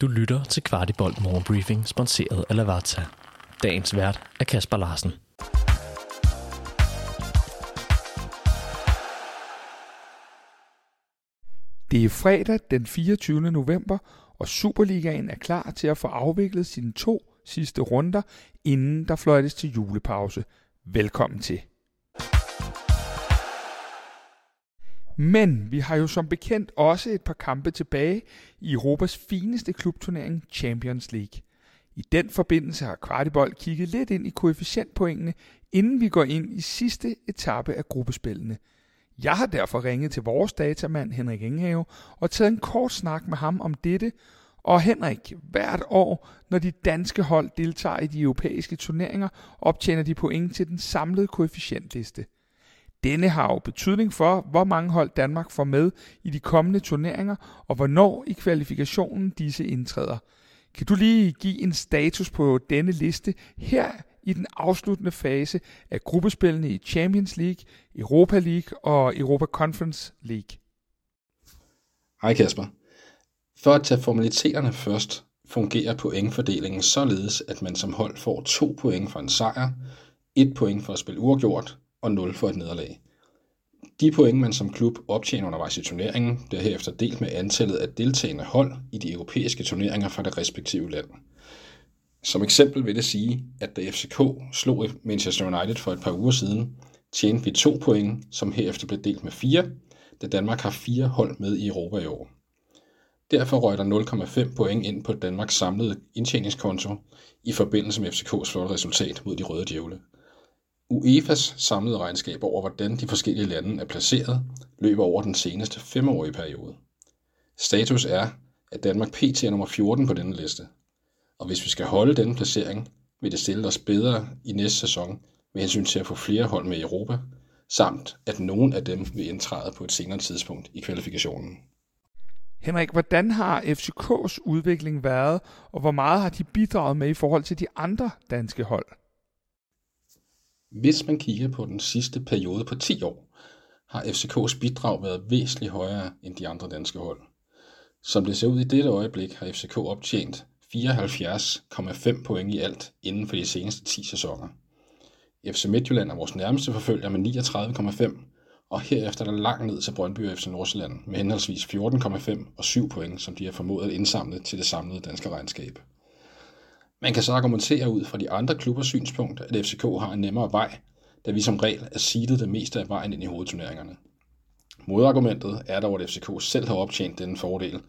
Du lytter til Kvartibolt Morgenbriefing, sponsoreret af Lavazza. Dagens vært er Kasper Larsen. Det er fredag den 24. november, og Superligaen er klar til at få afviklet sine to sidste runder, inden der fløjtes til julepause. Velkommen til. Men vi har jo som bekendt også et par kampe tilbage i Europas fineste klubturnering Champions League. I den forbindelse har Kvartibold kigget lidt ind i koefficientpoengene, inden vi går ind i sidste etape af gruppespillene. Jeg har derfor ringet til vores datamand Henrik Engehave og taget en kort snak med ham om dette. Og Henrik, hvert år, når de danske hold deltager i de europæiske turneringer, optjener de point til den samlede koefficientliste – denne har jo betydning for, hvor mange hold Danmark får med i de kommende turneringer, og hvornår i kvalifikationen disse indtræder. Kan du lige give en status på denne liste her i den afsluttende fase af gruppespillene i Champions League, Europa League og Europa Conference League? Hej Kasper. For at tage formaliteterne først, fungerer pointfordelingen således, at man som hold får to point for en sejr, et point for at spille uafgjort og 0 for et nederlag. De point, man som klub optjener undervejs i turneringen, bliver herefter delt med antallet af deltagende hold i de europæiske turneringer fra det respektive land. Som eksempel vil det sige, at da FCK slog Manchester United for et par uger siden, tjente vi to point, som herefter blev delt med fire, da Danmark har fire hold med i Europa i år. Derfor røg der 0,5 point ind på Danmarks samlede indtjeningskonto i forbindelse med FCK's flotte resultat mod de røde djævle. UEFA's samlede regnskab over, hvordan de forskellige lande er placeret, løber over den seneste femårige periode. Status er, at Danmark pt. er nummer 14 på denne liste. Og hvis vi skal holde denne placering, vil det stille os bedre i næste sæson med hensyn til at få flere hold med i Europa, samt at nogen af dem vil indtræde på et senere tidspunkt i kvalifikationen. Henrik, hvordan har FCK's udvikling været, og hvor meget har de bidraget med i forhold til de andre danske hold? Hvis man kigger på den sidste periode på 10 år, har FCK's bidrag været væsentligt højere end de andre danske hold. Som det ser ud i dette øjeblik, har FCK optjent 74,5 point i alt inden for de seneste 10 sæsoner. FC Midtjylland er vores nærmeste forfølger med 39,5, og herefter er der langt ned til Brøndby og FC Nordsjælland med henholdsvis 14,5 og 7 point, som de har formået at indsamle til det samlede danske regnskab. Man kan så argumentere ud fra de andre klubbers synspunkt, at FCK har en nemmere vej, da vi som regel er seedet det meste af vejen ind i hovedturneringerne. Modargumentet er dog, at FCK selv har optjent denne fordel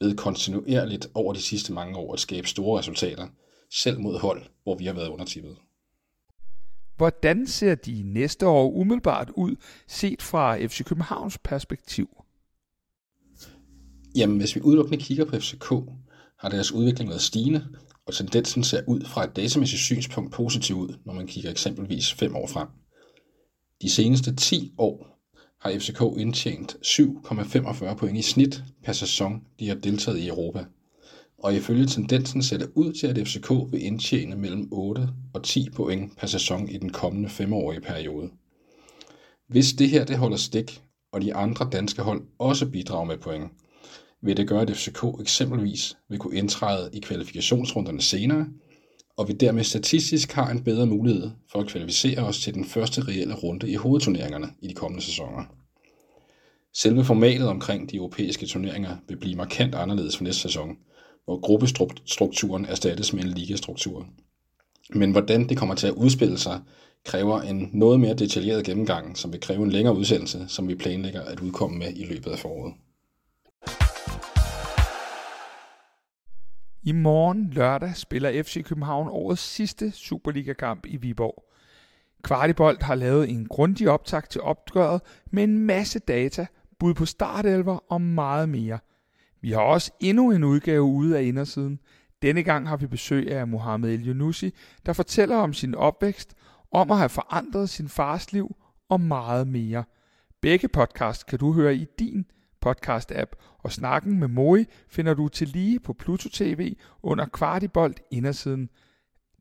ved kontinuerligt over de sidste mange år at skabe store resultater, selv mod hold, hvor vi har været undertippet. Hvordan ser de næste år umiddelbart ud, set fra FC Københavns perspektiv? Jamen, hvis vi udelukkende kigger på FCK, har deres udvikling været stigende, og tendensen ser ud fra et datamæssigt synspunkt positiv ud, når man kigger eksempelvis 5 år frem. De seneste 10 år har FCK indtjent 7,45 point i snit per sæson, de har deltaget i Europa. Og ifølge tendensen ser det ud til, at FCK vil indtjene mellem 8 og 10 point per sæson i den kommende femårige periode. Hvis det her det holder stik, og de andre danske hold også bidrager med point, vil det gøre, at FCK eksempelvis vil kunne indtræde i kvalifikationsrunderne senere, og vi dermed statistisk har en bedre mulighed for at kvalificere os til den første reelle runde i hovedturneringerne i de kommende sæsoner. Selve formatet omkring de europæiske turneringer vil blive markant anderledes for næste sæson, hvor gruppestrukturen erstattes med en ligastruktur. Men hvordan det kommer til at udspille sig, kræver en noget mere detaljeret gennemgang, som vil kræve en længere udsendelse, som vi planlægger at udkomme med i løbet af foråret. I morgen lørdag spiller FC København årets sidste Superliga-kamp i Viborg. Kvartibolt har lavet en grundig optag til opgøret med en masse data, bud på startelver og meget mere. Vi har også endnu en udgave ude af indersiden. Denne gang har vi besøg af Mohamed El Yunusi, der fortæller om sin opvækst, om at have forandret sin fars liv og meget mere. Begge podcast kan du høre i din podcast-app, og snakken med Moi finder du til lige på Pluto TV under Kvartibolt indersiden.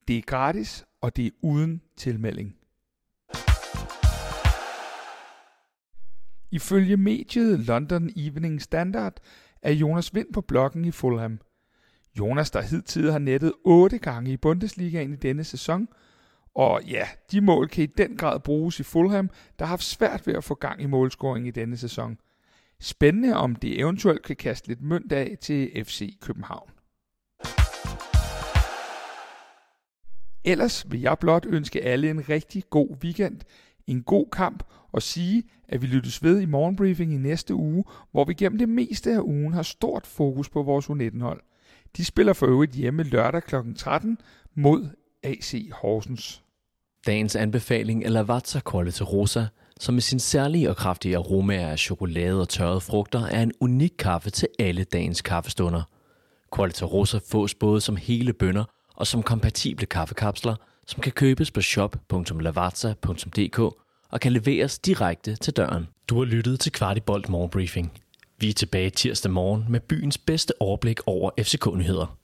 Det er gratis, og det er uden tilmelding. Ifølge mediet London Evening Standard er Jonas Vind på bloggen i Fulham. Jonas, der hidtil har nettet 8 gange i Bundesligaen i denne sæson. Og ja, de mål kan i den grad bruges i Fulham, der har haft svært ved at få gang i målscoring i denne sæson. Spændende om det eventuelt kan kaste lidt mønt af til FC København. Ellers vil jeg blot ønske alle en rigtig god weekend, en god kamp og sige, at vi lyttes ved i morgenbriefing i næste uge, hvor vi gennem det meste af ugen har stort fokus på vores U19-hold. De spiller for øvrigt hjemme lørdag kl. 13 mod AC Horsens. Dagens anbefaling er Lavazza til Rosa, som med sin særlige og kraftige aromaer af chokolade og tørrede frugter er en unik kaffe til alle dagens kaffestunder. Qualita Rosa fås både som hele bønder og som kompatible kaffekapsler, som kan købes på shop.lavazza.dk og kan leveres direkte til døren. Du har lyttet til Kvartibolt Morgenbriefing. Vi er tilbage tirsdag morgen med byens bedste overblik over FCK-nyheder.